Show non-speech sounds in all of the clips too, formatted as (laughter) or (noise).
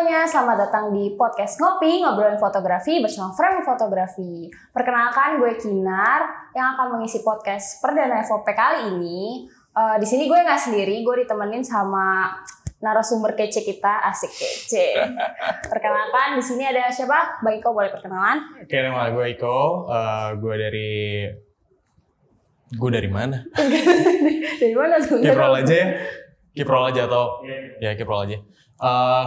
semuanya, selamat datang di podcast Ngopi, ngobrolin fotografi bersama Frame Fotografi. Perkenalkan gue Kinar yang akan mengisi podcast perdana FOP kali ini. Eh, di sini gue nggak sendiri, gue ditemenin sama narasumber kece kita, asik kece. Perkenalkan di sini ada siapa? Bang Iko boleh perkenalan? Oke, nama gue Iko. Eh, gue dari gue dari mana? (laughs) Dari mana? Kiprol aja ya. Kiprol aja atau ya Kiprol aja. Eh,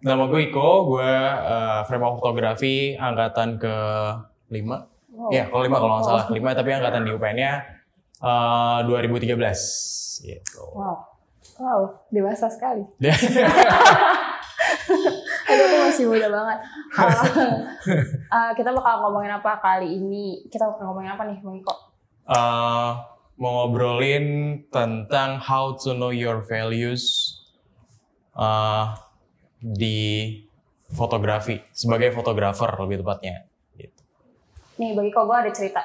nama gue Iko. Gue eh, frame of fotografi angkatan ke 5 Wow. Ya, kalau 5 kalau nggak salah. 5 tapi angkatan di UPN-nya eh, 2013 gitu. Wow, wow, dewasa sekali. (laughs) Aduh, aku masih muda banget. Uh, (laughs) uh, kita bakal ngomongin apa kali ini? Kita bakal ngomongin apa nih, Bang Iko? Eh, mau ngobrolin tentang how to know your values eh, di fotografi sebagai fotografer lebih tepatnya. Gitu. Nih, Bang Iko, gue ada cerita.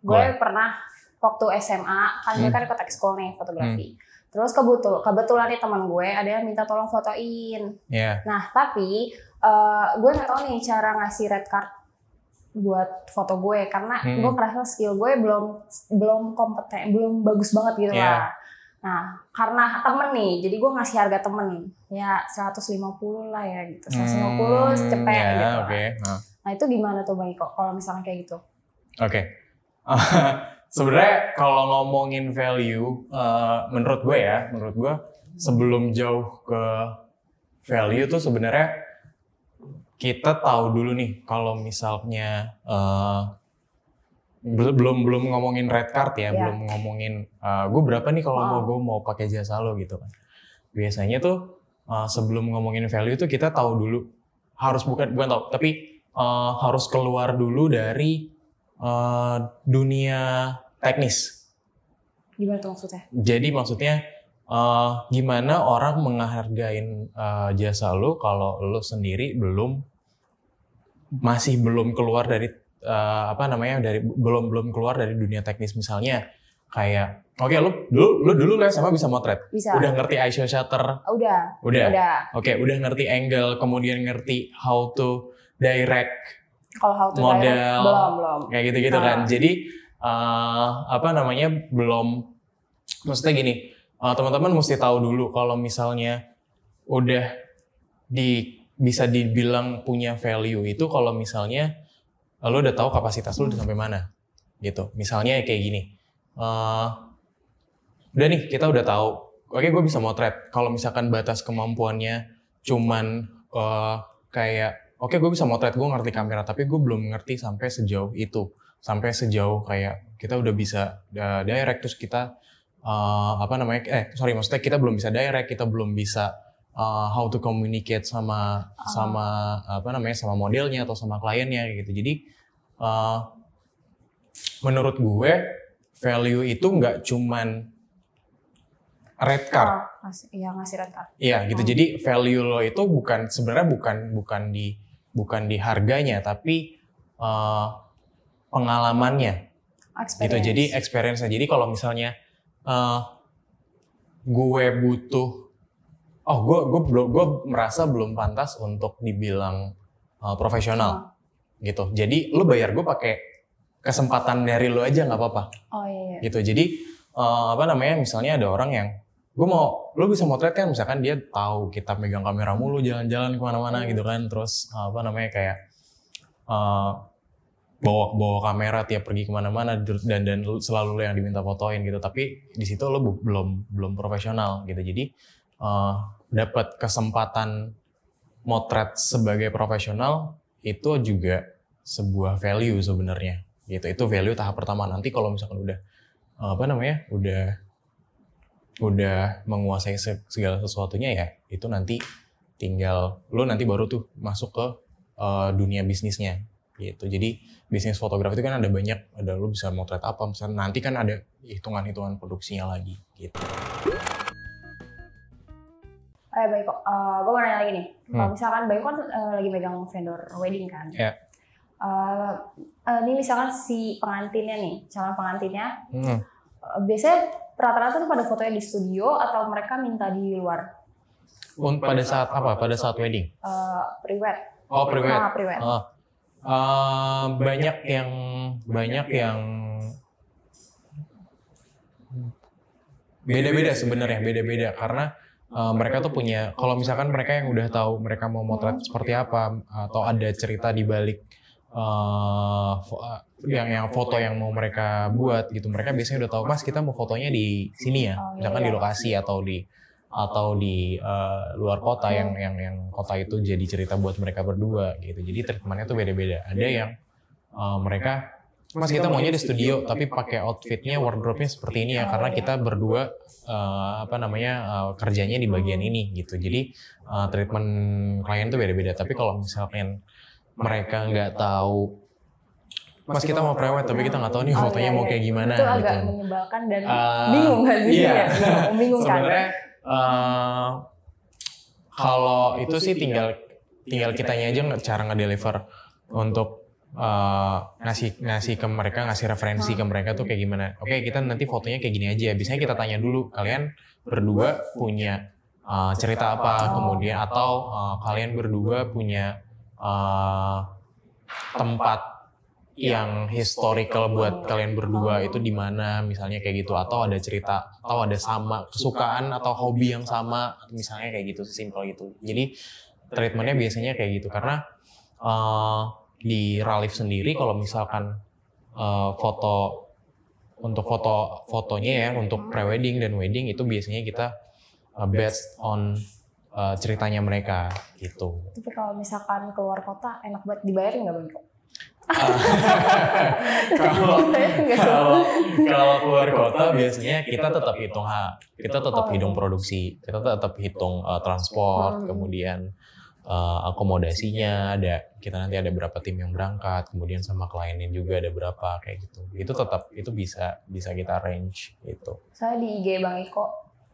Gue Boleh. pernah waktu SMA, kan gue Hmm. kan ikut ekskul nih, fotografi. Terus kebetul, kebetulan nih teman gue ada yang minta tolong fotoin. Ya, Nah, tapi uh, gue nggak tahu nih cara ngasih red card buat foto gue karena Hmm. gue ngerasa skill gue belum belum kompeten, belum bagus banget gitu Iya. lah. Nah, karena temen nih, jadi gue ngasih harga temen ya 150 lah ya gitu, 150 Hmm, cepet ya, gitu. lah. Oke. Nah, Nah itu gimana tuh Bang Iko kalau misalnya kayak gitu? Oke. (laughs) Sebenarnya kalau ngomongin value, eh, menurut gue ya, menurut gue sebelum jauh ke value tuh sebenarnya kita tahu dulu nih kalau misalnya bel- belum belum ngomongin red card ya, Iya. belum ngomongin eh, gue berapa nih kalau mau Wow. gue mau pakai jasa lo gitu kan. Biasanya tuh eh, sebelum ngomongin value tuh kita tahu dulu harus bukan bukan tahu tapi eh, harus keluar dulu dari eh, dunia teknis. Gimana tuh maksudnya? Jadi maksudnya eh, gimana orang menghargain eh, jasa lo kalau lo sendiri belum masih belum keluar dari eh, apa namanya dari belum belum keluar dari dunia teknis misalnya kayak oke lo dulu lo dulu les sama bisa motret Bisa? udah ngerti ISO shutter Ah, udah, udah udah. oke udah ngerti angle kemudian ngerti how to direct Kalau how to Model. direct, belum belum. kayak gitu-gitu Ah. kan. Jadi eh, apa namanya belum maksudnya gini eh, teman-teman mesti tahu dulu kalau misalnya udah di bisa dibilang punya value itu kalau misalnya lo udah tahu kapasitas lo udah sampai mana gitu. Misalnya kayak gini. eh, udah nih kita udah tahu. Oke gue bisa motret. Kalau misalkan batas kemampuannya cuman eh, kayak oke gue bisa motret gue ngerti kamera tapi gue belum ngerti sampai sejauh itu sampai sejauh kayak kita udah bisa uh, direct terus kita uh, apa namanya eh sorry maksudnya kita belum bisa direct kita belum bisa uh, how to communicate sama sama apa namanya sama modelnya atau sama kliennya gitu jadi uh, menurut gue value itu nggak cuman red card Oh, ngasih, iya ngasih red card. Iya gitu. Hmm. Jadi value lo itu bukan sebenarnya bukan bukan di bukan di harganya tapi eh, pengalamannya gitu. Experience. Jadi experience Jadi kalau misalnya eh, gue butuh oh gue gue belum gue merasa belum pantas untuk dibilang eh, profesional. Gitu. Jadi lo bayar gue pakai kesempatan dari lo aja nggak apa-apa. Oh iya, iya. gitu. Jadi eh, apa namanya misalnya ada orang yang gue mau lo bisa motret kan? Misalkan dia tahu kita megang kamera mulu jalan-jalan ke mana-mana Hmm. gitu kan. Terus eh, apa namanya kayak eh, bawa bawa kamera tiap pergi ke mana-mana dan dan lu- selalu lo yang diminta fotoin gitu. Tapi di situ lo belum belum profesional gitu. Jadi eh, dapat kesempatan motret sebagai profesional itu juga sebuah value sebenarnya gitu. Itu value tahap pertama. Nanti kalau misalkan udah apa namanya udah udah menguasai se- segala sesuatunya ya itu nanti tinggal lo nanti baru tuh masuk ke eh, dunia bisnisnya gitu. Jadi bisnis fotografi itu kan ada banyak ada lo bisa motret apa misalnya nanti kan ada hitungan-hitungan produksinya lagi gitu Eh baik kok. gue mau nanya lagi nih. Kalau Hmm. misalkan Bayu kan eh, lagi megang vendor wedding kan. Ya. Eh, eh, ini misalkan si pengantinnya nih, calon pengantinnya, Hmm. eh, biasanya rata-rata tuh pada fotonya di studio atau mereka minta di luar? un- pada saat apa? Pada saat wedding? Eh, priwet. Oh, priwet. Ah, priwet. Ah. Eh, banyak yang banyak yang beda-beda sebenarnya beda-beda karena eh, mereka tuh punya kalau misalkan mereka yang udah tahu mereka mau motret seperti apa atau ada cerita di balik eh, yang yang foto yang mau mereka buat gitu mereka biasanya udah tahu mas kita mau fotonya di sini ya Oh, iya, misalkan di iya. lokasi atau di atau di eh, luar kota yang yang yang kota itu jadi cerita buat mereka berdua gitu. Jadi treatmentnya tuh beda-beda. Ada yang eh, mereka Mas kita maunya di studio tapi pakai outfitnya wardrobe-nya seperti ini ya karena kita berdua eh, apa namanya eh, kerjanya di bagian ini gitu. Jadi eh, treatment klien tuh beda-beda. Tapi kalau misalkan mereka nggak tahu Mas kita mau prewed tapi kita nggak tahu nih Oh, fotonya iya, mau iya. kayak gimana Itu agak gitu. menyebalkan dan Eh, bingung gak sih? iya. Ya. Sebenarnya eh, kalau itu sih tinggal tinggal kitanya aja cara nge-deliver untuk eh, ngasih ngasih ke mereka ngasih referensi ke mereka tuh kayak gimana. Oke kita nanti fotonya kayak gini aja. Biasanya kita tanya dulu kalian berdua punya eh, cerita apa? Kemudian atau eh, kalian berdua punya eh, tempat yang historical buat kalian berdua itu di mana? Misalnya kayak gitu. Atau ada cerita atau ada sama kesukaan atau hobi yang sama. Misalnya kayak gitu simpel gitu. Jadi treatmentnya biasanya kayak gitu. Karena eh, di Ralif sendiri kalau misalkan eh, foto untuk foto fotonya ya untuk prewedding dan wedding itu biasanya kita eh, based on eh, ceritanya mereka gitu Tapi kalau misalkan keluar kota enak buat dibayarin nggak bang? (laughs) Kalau kalau keluar kota biasanya kita tetap hitung ha, kita tetap Oh. hitung produksi, kita tetap hitung uh, transport, Hmm. kemudian uh, akomodasinya ada kita nanti ada berapa tim yang berangkat, kemudian sama kliennya juga ada berapa kayak gitu. Itu tetap itu bisa bisa kita arrange gitu. Saya di IG Bang Iko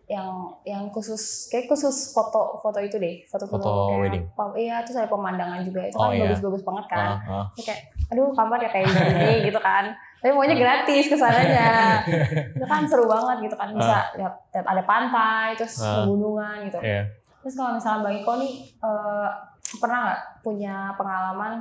yang yang khusus kayak khusus foto foto itu deh foto foto, Foto kayak wedding. iya terus ada pemandangan juga itu Oh, kan iya. bagus-bagus banget kan ah. Terus kayak aduh kamar ya kayak gini (laughs) gitu kan tapi maunya gratis ke sananya (laughs) itu kan seru banget gitu kan bisa lihat, lihat ada pantai terus Ah. pegunungan gitu Iya. Terus kalau misalnya bang Iko nih eh, pernah nggak punya pengalaman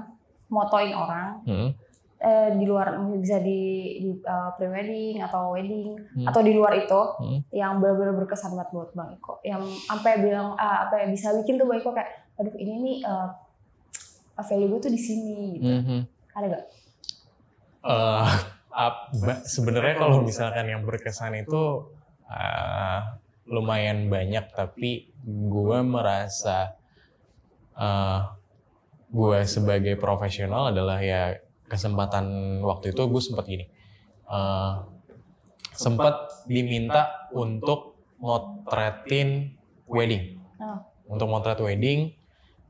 motoin orang Hmm. eh, di luar bisa di, di eh, pre-wedding atau wedding Hmm. atau di luar itu Hmm. yang benar-benar berkesan banget buat bang Iko yang sampai bilang ah, apa ya bisa bikin tuh bang Iko kayak aduh ini nih eh, value gue tuh di sini gitu Mhm. ada gak? Eh, ap- ba- sebenarnya kalau misalkan yang berkesan itu eh, lumayan banyak tapi gue merasa eh gue sebagai profesional adalah ya kesempatan waktu itu gue sempat gini eh, sempat diminta untuk motretin wedding Oh. untuk motret wedding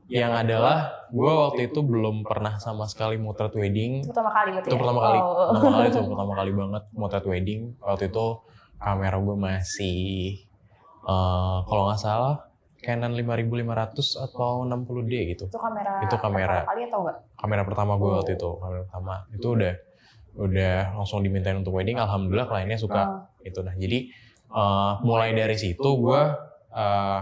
yang adalah gue waktu itu belum pernah sama sekali motret wedding Itu pertama kali berarti itu ya? pertama kali Oh. pertama kali itu pertama kali banget motret wedding waktu itu kamera gue masih eh, kalau nggak salah Canon 5500 atau 60D gitu Itu kamera Itu kamera. kali atau enggak? kamera pertama gue Oh. waktu itu kamera pertama itu udah udah langsung dimintain untuk wedding alhamdulillah kliennya suka Oh. itu nah jadi eh, mulai dari situ gue eh,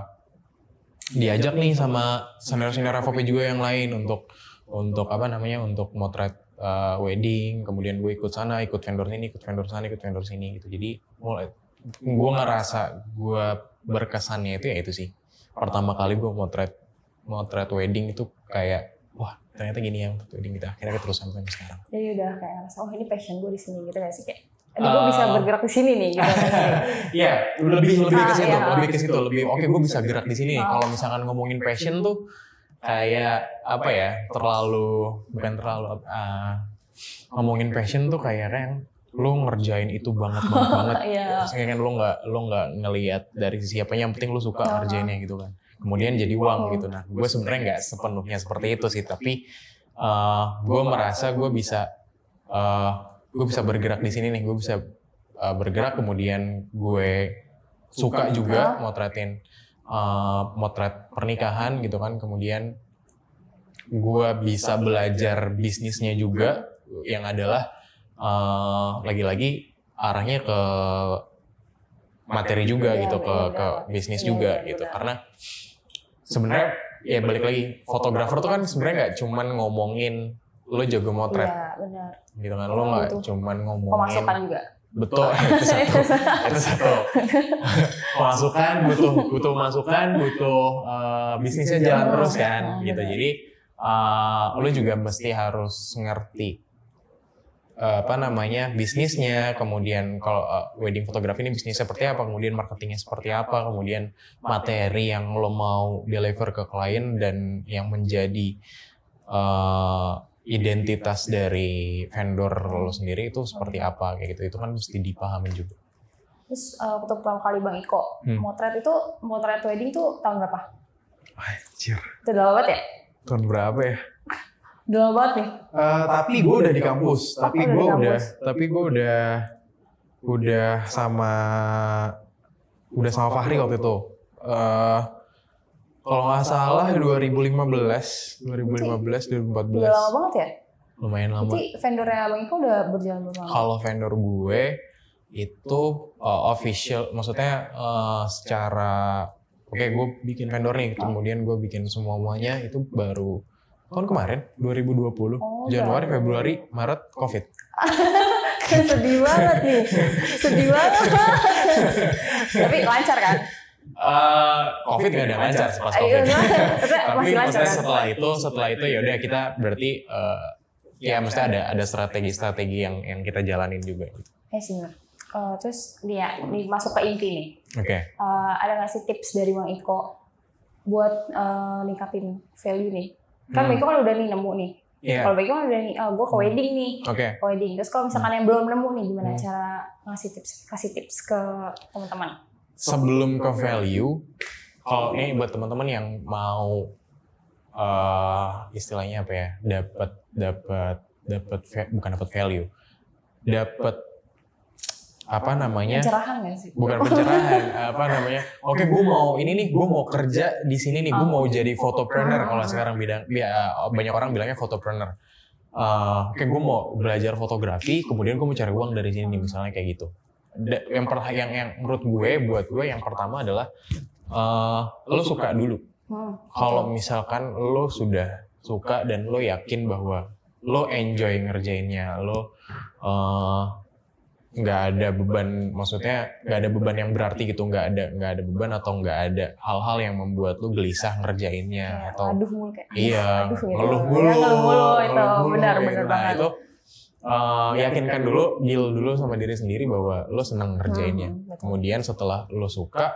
diajak nih sama senior-senior FOP juga yang lain untuk untuk apa namanya untuk motret eh, wedding kemudian gue ikut sana ikut vendor sini ikut vendor sana ikut vendor sini gitu jadi mulai gue ngerasa gue berkesannya itu ya itu sih pertama kali gue motret motret wedding itu kayak wah ternyata gini ya motret wedding kita akhirnya terus sampai sekarang Jadi udah kayak rasa, oh ini passion gue di sini gitu gak sih kayak ini gue Eh, bisa bergerak di sini nih gitu. (laughs) Iya, lebih lebih ke Ah, situ, iya. lebih ke situ, lebih oke gue bisa gerak di sini. nih. Ah. Kalau misalkan ngomongin passion tuh kayak apa ya? Terlalu bukan terlalu ah, ngomongin passion tuh kayak yang lu ngerjain itu banget banget (laughs) banget. Iya. Sehingga kan lu nggak lu nggak ngelihat dari sisi apa yang penting lu suka ngerjainnya gitu kan. Kemudian jadi uang gitu. Nah, gue sebenarnya nggak sepenuhnya seperti itu sih, tapi gue merasa gue bisa eh, gue bisa bergerak di sini nih, gue bisa eh, bergerak kemudian gue suka juga motretin eh, motret pernikahan gitu kan, kemudian gue bisa belajar bisnisnya juga yang adalah eh, lagi-lagi arahnya ke materi juga Iya, gitu ke benar. ke bisnis Iya, juga iya, gitu. karena sebenarnya ya balik lagi fotografer tuh kan sebenarnya nggak cuman ngomongin lo jago motret Iya, benar. gitu kan. Lo nggak cuman ngomongin Pemasukan juga. betul itu satu. (laughs) Itu satu. Pemasukan butuh butuh masukan butuh eh, bisnisnya jalan terus kan gitu. Jadi eh, lo juga mesti harus ngerti apa namanya bisnisnya kemudian kalau eh, wedding fotografi ini bisnisnya seperti apa kemudian marketingnya seperti apa kemudian materi yang lo mau deliver ke klien dan yang menjadi eh, identitas dari vendor lo sendiri itu seperti apa kayak gitu itu kan mesti dipahami juga Terus uh, waktu pertama kali Bang Iko, Hmm. motret itu, motret wedding tuh tahun berapa? Anjir. Itu udah lama banget ya? tahun berapa ya Udah lama banget nih. Eh, tapi gue udah di kampus. tapi udah gue udah tapi gue udah udah sama udah sama Fahri waktu itu. Eh kalau nggak salah 2015 2015 Udah lama 2014 banget ya? lumayan lama. Berarti vendornya Bang Iko udah berjalan berapa lama? kalau vendor gue itu uh, official maksudnya uh, secara oke gue bikin vendor nih kemudian gue bikin semua semuanya itu baru tahun kemarin 2020 Oh, Januari baru. Februari Maret Covid (laughs) Sedih banget nih. Sedih banget. Tapi lancar kan? Uh, Covid nggak ada lancar pas Ayo, Covid tapi masih lancar maksudnya kan? setelah itu setelah itu ya udah kita berarti uh, ya mesti ada ada strategi-strategi yang yang kita jalanin juga gitu. Eh sih. Eh, terus dia nih masuk ke inti nih. Oke. Eh, ada nggak sih tips dari Bang Iko buat eh, ningkatin value nih? Kan Hmm. Iko kan udah nih nemu nih. Iya. Kalau Iko kan udah nih, oh, gue ke wedding nih. Oke. Ke wedding. Terus kalau misalkan yang belum nemu nih, gimana Hmm. cara ngasih tips kasih tips ke teman-teman? sebelum ke value, kalau ini buat teman-teman yang mau eh istilahnya apa ya, dapat dapat dapat bukan dapat value, dapat apa namanya? Pencerahan nggak sih? Bukan pencerahan, apa namanya? Oke, gue mau ini nih, gue mau kerja di sini nih, gue mau jadi photopreneur kalau sekarang bidang bi- eh, banyak orang bilangnya photopreneur. Eh, Oke, gue mau belajar fotografi, kemudian gue mau cari uang dari sini nih, misalnya kayak gitu. Da- yang per, yang yang menurut gue buat gue yang pertama adalah eh lo suka dulu Hmm. kalau misalkan lo sudah suka dan lo yakin bahwa lo enjoy ngerjainnya lo eh, nggak ada beban maksudnya nggak ada beban yang berarti gitu nggak ada nggak ada beban atau nggak ada hal-hal yang membuat lo gelisah ngerjainnya atau aduh mulu kayak iya aduh, gitu. ngeluh Iya, mulu ngeluh mulu itu benar benar gitu. nah banget. itu eh, yakinkan dulu deal dulu sama diri sendiri bahwa lo senang ngerjainnya Hmm, kemudian setelah lo suka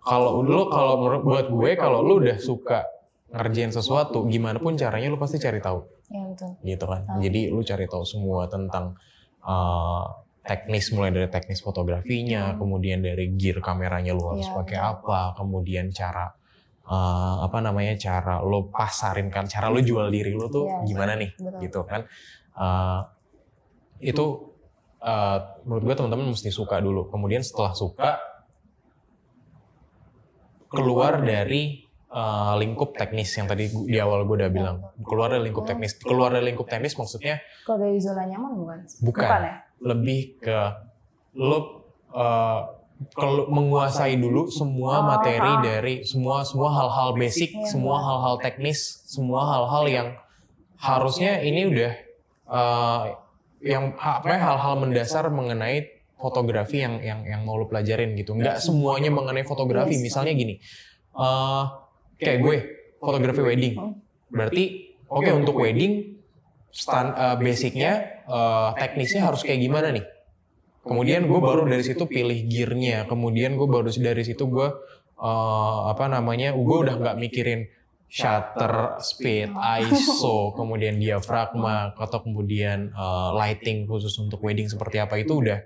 kalau lo kalau menurut buat gue kalau lo udah suka ngerjain sesuatu gimana pun caranya lo pasti cari tahu Iya betul. gitu kan Hmm. jadi lo cari tahu semua tentang uh, teknis mulai dari teknis fotografinya Hmm. kemudian dari gear kameranya lo harus Iya, pakai apa kemudian cara uh, apa namanya cara lo pasarin kan cara lo jual diri lo tuh Iya, gimana nih betul. gitu kan Uh, itu uh, menurut gue teman-teman mesti suka dulu kemudian setelah suka keluar dari uh, lingkup teknis yang tadi di awal gue udah bilang keluar dari lingkup teknis keluar dari lingkup teknis maksudnya Kalau dari zona nyaman bukan? Bukan. ya? Lebih ke lo uh, kalau menguasai dulu semua Oh, materi dari semua semua hal-hal basic, Iya, semua hal-hal teknis, semua hal-hal yang harusnya ini udah uh, yang apa hal-hal mendasar mengenai fotografi yang yang yang mau lo pelajarin gitu. Nggak semuanya mengenai fotografi. Yes. Misalnya gini, uh, kayak gue fotografi wedding. Berarti oke untuk wedding stand uh, basicnya uh, teknisnya harus kayak gimana nih? Kemudian gue baru dari situ pilih gearnya. Kemudian gue baru dari situ gue uh, apa namanya? Gue udah nggak mikirin shutter speed, ISO, (laughs) kemudian diafragma, atau kemudian uh, lighting khusus untuk wedding seperti apa itu udah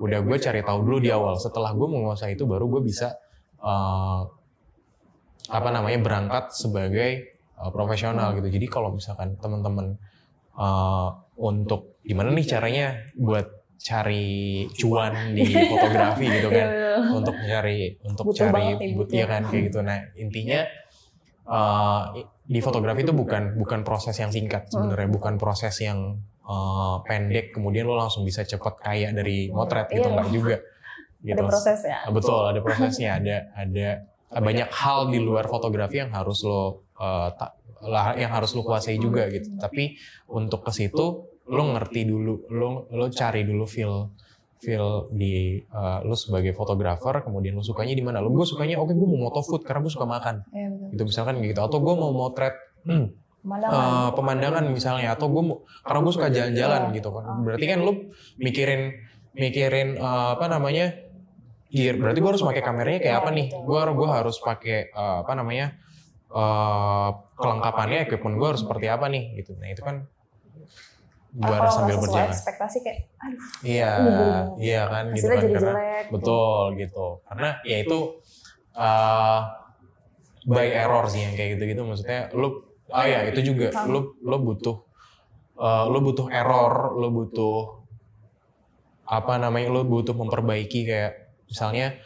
udah gue cari tahu dulu di awal. Setelah gue menguasai itu baru gue bisa uh, apa namanya berangkat sebagai uh, profesional gitu. Jadi kalau misalkan teman-teman uh, untuk gimana nih caranya buat cari cuan di (laughs) fotografi gitu kan? Iya, betul. untuk cari untuk Butuh cari but ya kan? Kayak gitu. Nah intinya uh, di fotografi itu bukan bukan proses yang singkat sebenarnya. Bukan proses yang uh, pendek kemudian lo langsung bisa cepet kaya dari motret gitu. Iya. enggak juga. (laughs) Gitu. Ada proses ya. betul ada prosesnya. Ada ada banyak hal di luar fotografi yang harus lo uh, lah yang harus lo kuasai juga gitu. Tapi untuk ke situ lo ngerti dulu, lo lo cari dulu feel feel di uh, lo sebagai fotografer, kemudian lo sukanya di mana? Lo gue sukanya oke gue mau moto food karena gue suka makan. Iya, betul. Gitu misalkan gitu atau gue mau motret hmm, Pemandangan. uh, pemandangan misalnya atau gue mau karena gue suka jalan-jalan Iya. gitu kan. Berarti kan lo mikirin mikirin uh, apa namanya? gear. Berarti gue harus pakai kameranya kayak apa nih? Gue gue harus pakai uh, apa namanya? Uh, kelengkapannya equipment gue harus seperti apa nih gitu. Nah, itu kan gue harus sambil berjalan. ekspektasi kayak aduh Iya, iya kan gitu kan jadi karena jelek gitu. betul gitu. Karena ya itu uh, by error sih yang kayak gitu-gitu maksudnya lu ah ya itu juga lu lu butuh uh, lu butuh error, lu butuh apa namanya lu butuh memperbaiki kayak misalnya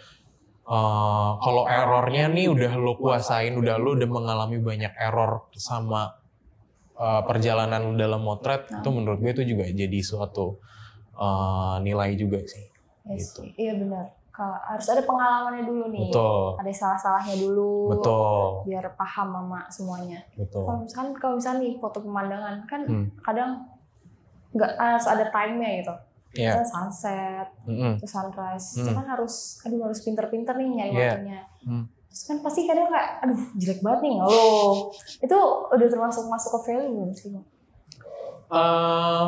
uh, kalau errornya nih udah lu kuasain, udah lu udah mengalami banyak error sama uh, perjalanan lu dalam motret itu menurut gue itu juga jadi suatu uh, nilai juga sih. Iya gitu. iya benar. Harus ada pengalamannya dulu nih. Betul, ada salah-salahnya dulu. Betul, biar paham mama semuanya. Betul. kalau misalkan kalau misalnya nih foto pemandangan kan Hmm. kadang nggak harus ada time-nya gitu Iya. Misalnya sunset Mm-mm. terus sunrise Hmm. kan harus aduh harus pinter-pinter nih nyari Iya. waktunya Hmm. terus kan pasti kadang kayak aduh jelek banget nih ngeluh itu udah termasuk masuk ke value belum sih Eh,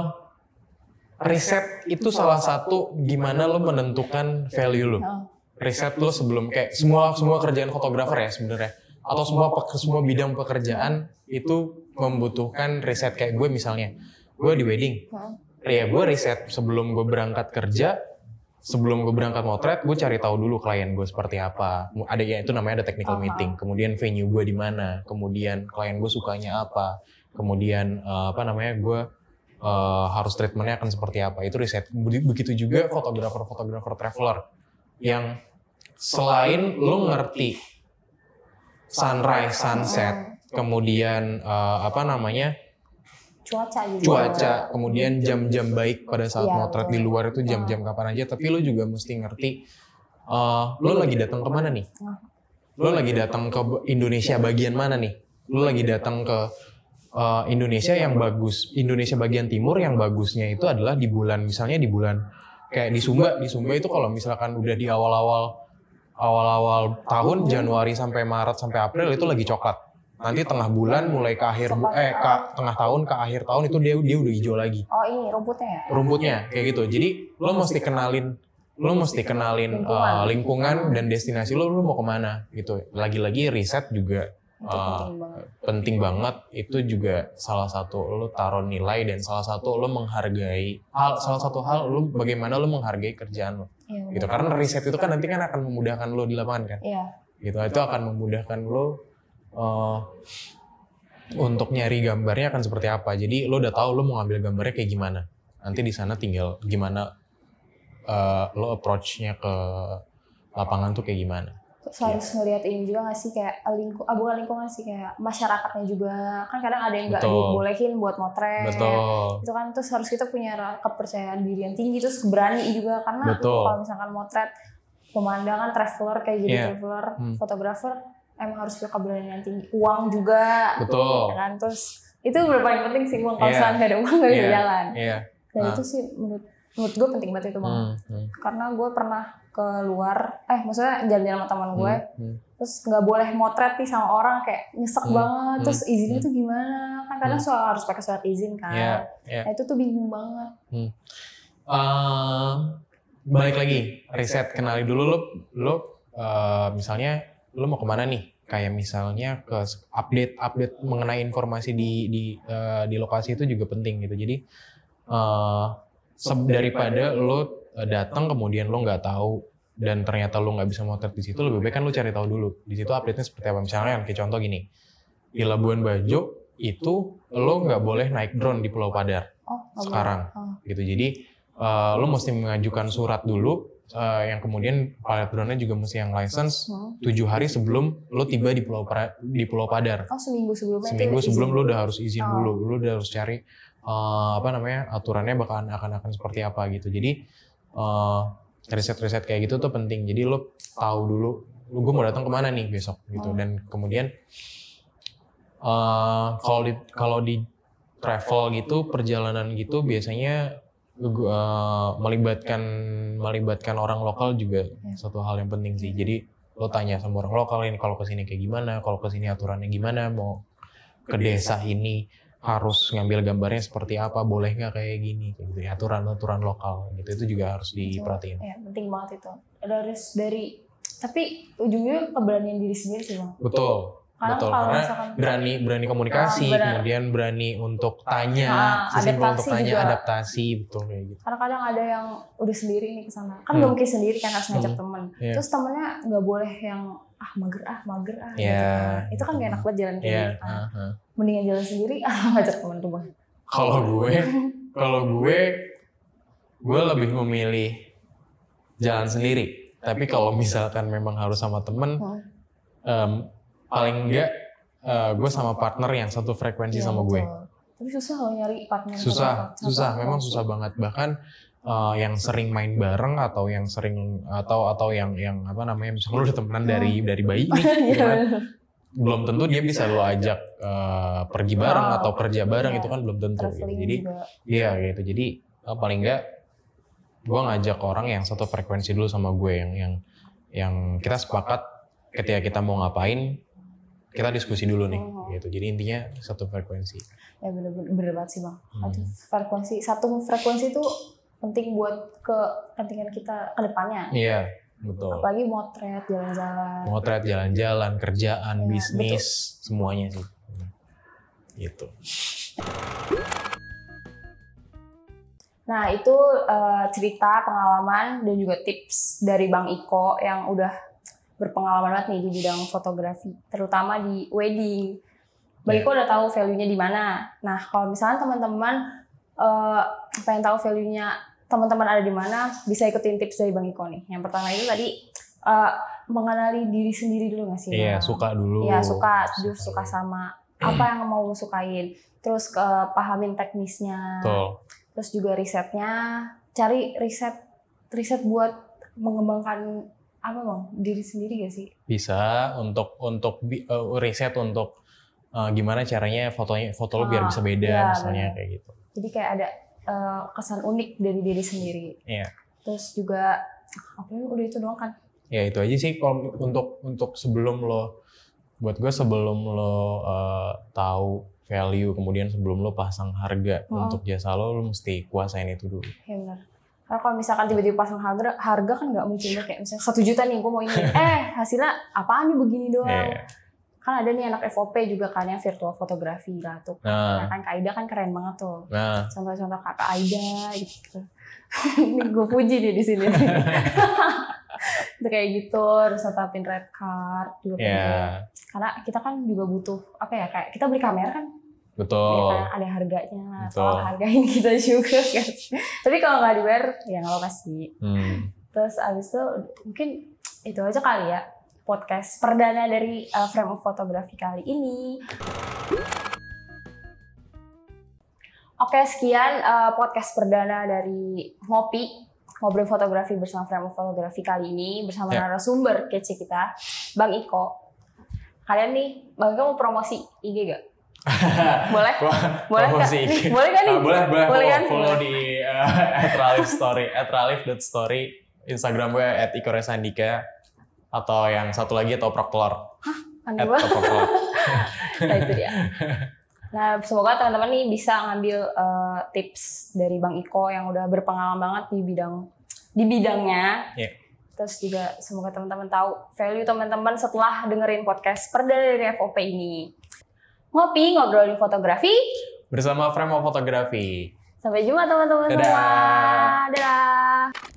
riset itu salah satu gimana lo menentukan value lo. Heeh. Riset lo sebelum kayak semua semua kerjaan fotografer ya sebenarnya atau semua semua bidang pekerjaan itu membutuhkan riset kayak gue misalnya gue di wedding. Ya gue riset. Sebelum gue berangkat kerja sebelum gue berangkat motret gue cari tahu dulu klien gue seperti apa. Ada ya itu namanya ada technical meeting. Kemudian venue gue di mana kemudian klien gue sukanya apa kemudian eh, apa namanya gue eh, harus treatmentnya akan seperti apa. Itu riset. Be- begitu juga fotografer-fotografer traveler yang selain lo ngerti sunrise sunset kemudian eh, apa namanya cuaca juga cuaca, kemudian jam-jam baik pada saat Iya, motret di luar itu jam-jam kapan aja, tapi lo juga mesti ngerti eh lo lagi datang ke mana nih? Lo lagi datang ke Indonesia bagian mana nih? Lo lagi datang ke eh, Indonesia yang bagus, Indonesia bagian timur yang bagusnya itu adalah di bulan misalnya di bulan kayak di Sumba, di Sumba itu kalau misalkan udah di awal-awal awal-awal tahun Januari sampai Maret sampai April itu lagi coklat. Nanti tengah bulan mulai ke akhir bu- eh ke tengah tahun ke akhir tahun itu dia dia udah hijau lagi oh ini rumputnya ya rumputnya kayak gitu. Jadi lo mesti kenalin lo mesti kenalin Lingkungan. uh, lingkungan dan destinasi lo lo mau ke mana gitu. Lagi-lagi riset juga Ah. penting banget penting banget. Itu juga salah satu lo taruh nilai dan salah satu lo menghargai hal salah satu hal lo bagaimana lo menghargai kerjaan lo iya gitu. Karena riset itu kan nanti kan akan memudahkan lo di lapangan kan iya gitu itu akan memudahkan lo uh, untuk nyari gambarnya akan seperti apa. Jadi lo udah tahu lo mau ngambil gambarnya kayak gimana. Nanti di sana tinggal gimana uh, lo approach-nya ke lapangan tuh kayak gimana. Terus harus ngeliat ini juga gak sih? Kayak lingku, ah, bukan lingkungan sih kayak masyarakatnya juga. Kan kadang ada yang nggak dibolehin buat motret. Betul. Itu kan terus harus kita punya kepercayaan diri yang tinggi terus berani juga. Karena Betul. kalau misalkan motret pemandangan traveler kayak jadi Iya. traveler Hmm. fotografer emang harus punya keberanian yang tinggi. Uang juga betul. ya kan? Terus itu paling penting sih uang. Kalau misalkan nggak ada uang nggak bisa Iya. jalan. Iya. Dan Ah. itu sih menurut menurut gue penting banget itu bang. Hmm, hmm, karena gue pernah keluar eh maksudnya jalan-jalan sama teman gue hmm, hmm. terus nggak boleh motret nih sama orang kayak nyesek Hmm, banget. Terus hmm, izinnya hmm. tuh gimana? Kan kadang Hmm. soal harus pakai surat izin kan. Iya, iya. nah itu tuh bingung banget. Eh, balik lagi riset kenali dulu lo lo eh, misalnya lo mau ke mana nih kayak misalnya ke update update mengenai informasi di di eh, di lokasi itu juga penting gitu jadi eh, se- daripada lo eh, datang kemudian lo nggak tahu dan ternyata lo nggak bisa motret di situ lebih baik kan lo cari tahu dulu di situ update nya seperti apa misalnya kan kayak contoh gini di Labuan Bajo itu lo nggak boleh naik drone di Pulau Padar oh. Sekarang. Oh. gitu. Jadi eh, lo mesti mengajukan surat dulu eh, yang kemudian pilot drone-nya juga mesti yang license Hmm. tujuh hari sebelum lo tiba di Pulau Pra- di Pulau Padar. oh seminggu sebelumnya itu Seminggu sebelum lo udah harus izin Oh. dulu, lo udah harus cari eh, apa namanya aturannya bakalan akan akan seperti apa gitu. Jadi eh, riset-riset kayak gitu tuh penting. Jadi lo tahu dulu lu gue mau datang ke mana nih besok gitu Hmm. dan kemudian eh, kalau di kalau di travel gitu perjalanan gitu biasanya eh, melibatkan melibatkan orang lokal juga Ya. satu hal yang penting sih jadi lo tanya sama orang lokal ini kalau ke sini kayak gimana kalau ke sini aturannya gimana mau ke desa ini harus ngambil gambarnya seperti apa boleh nggak kayak gini kayak gitu ya aturan aturan lokal gitu itu juga harus diperhatiin Ya, penting banget itu. Harus dari tapi ujungnya keberanian diri sendiri sih bang. betul Karena betul kalau karena berani berani komunikasi benar. kemudian berani untuk tanya Ah, sesimpel untuk adaptasi tanya juga. adaptasi betul kayak gitu karena kadang ada yang udah sendiri nih ke sana. Kan Hmm. nggak mungkin sendiri kan harus ngajak Hmm. temen. Iya. Terus temennya nggak boleh yang ah mager ah mager ah. Iya. gitu. Itu kan gak enak banget jalan kayak Iya, gitu. kan. ah, ah. Mendingan jalan sendiri (laughs) ah ngajak temen tuh bang. kalau gue kalau gue gue lebih memilih jalan sendiri tapi kalau misalkan memang harus sama temen Hmm. em, paling enggak eh, gue sama partner yang satu frekuensi Iya, sama gue. Tapi susah loh nyari partner. susah satu- susah satu memang susah banget bahkan eh, yang sering main bareng atau yang sering atau atau yang yang apa namanya misalnya lu udah temenan dari dari bayi (laughs) nih Iya, gitu kan. belum tentu dia bisa lo ajak eh, pergi bareng Oh, atau kerja bareng iya. itu kan belum tentu gitu. Jadi. Iya gitu. Jadi eh, paling enggak gue ngajak orang yang satu frekuensi dulu sama gue yang yang yang kita sepakat ketika kita mau ngapain kita diskusi dulu nih Oh. gitu. Jadi intinya satu frekuensi. Ya bener-bener bener banget sih bang. Hmm. Satu frekuensi satu frekuensi itu penting buat kepentingan kita ke depannya. Iya, betul. Apalagi motret, jalan-jalan. Motret jalan-jalan, kerjaan, Iya, bisnis, semuanya sih. Gitu. Nah itu eh, cerita, pengalaman dan juga tips dari Bang Iko yang udah berpengalaman banget nih di bidang fotografi, terutama di wedding. Bang Iya. Iko udah tahu value-nya di mana. Nah kalau misalnya teman-teman eh, pengen tahu value-nya teman-teman ada di mana, bisa ikutin tips dari Bang Iko nih. Yang pertama itu tadi eh, mengenali diri sendiri dulu nggak sih? Iya, Bang? suka dulu. Iya suka, jujur suka sama apa yang mau sukain. Terus ke pahamin teknisnya. Betul. Terus juga risetnya, cari riset riset buat mengembangkan apa bang diri sendiri gak sih? Bisa untuk untuk eh, riset untuk eh, gimana caranya fotonya foto lo biar Ah, bisa beda iya, misalnya benar. kayak gitu. Jadi kayak ada eh, kesan unik dari diri sendiri. Iya. Terus juga apa ya, udah itu doang kan? ya itu aja sih kalau untuk untuk sebelum lo buat gue sebelum lo uh, tahu value kemudian sebelum lo pasang harga Oh. untuk jasa lo lo mesti kuasain itu dulu Ya benar. Karena kalau misalkan tiba-tiba pasang harga, harga kan nggak mungkin banget kayak misalnya satu juta nih, gue mau ini. (laughs) eh hasilnya apaan nih begini doang? Iya. Kan ada nih anak FOP juga kan yang virtual fotografi lah tuh. Nah, nah kan Kak Aida kan keren banget tuh. nah contoh-contoh kakak Aida gitu. (laughs) Ini gue puji dia di sini. (laughs) Kayak gitu, harus netapin red card juga penting. ya Karena kita kan juga butuh apa ya kayak kita beli kamera kan, ya betul kan ada harganya. Betul. Tolong hargain (laughs) kita juga kan. Tapi kalau nggak dibayar ya nggak apa sih. Hmm. Terus abis itu mungkin itu aja kali ya podcast perdana dari uh, Frame of Photography kali ini. Oke, sekian uh, podcast perdana dari Ngopi ngobrol fotografi bersama Frame of Photography kali ini bersama Ya. narasumber kece kita, Bang Iko. Kalian nih, Bang Iko mau promosi IG gak? (laughs) Boleh? Boleh? Promosi. Nih, boleh kan nih? Ah, boleh boleh, Boleh kan? follow di (laughs) uh, @ralif story @ralif.story Instagram gue @ikoresandika atau yang satu lagi atau proklor Aneh banget. @proklor (laughs) Nah itu dia. Nah semoga teman-teman nih bisa ngambil eh, tips dari Bang Iko yang udah berpengalaman banget di bidang di bidangnya. Iya. Terus juga semoga teman-teman tahu value teman-teman setelah dengerin podcast perdana dari FOP ini. Ngopi ngobrolin fotografi. bersama Frame of Photography. Sampai jumpa teman-teman Dadah. semua. Dadah.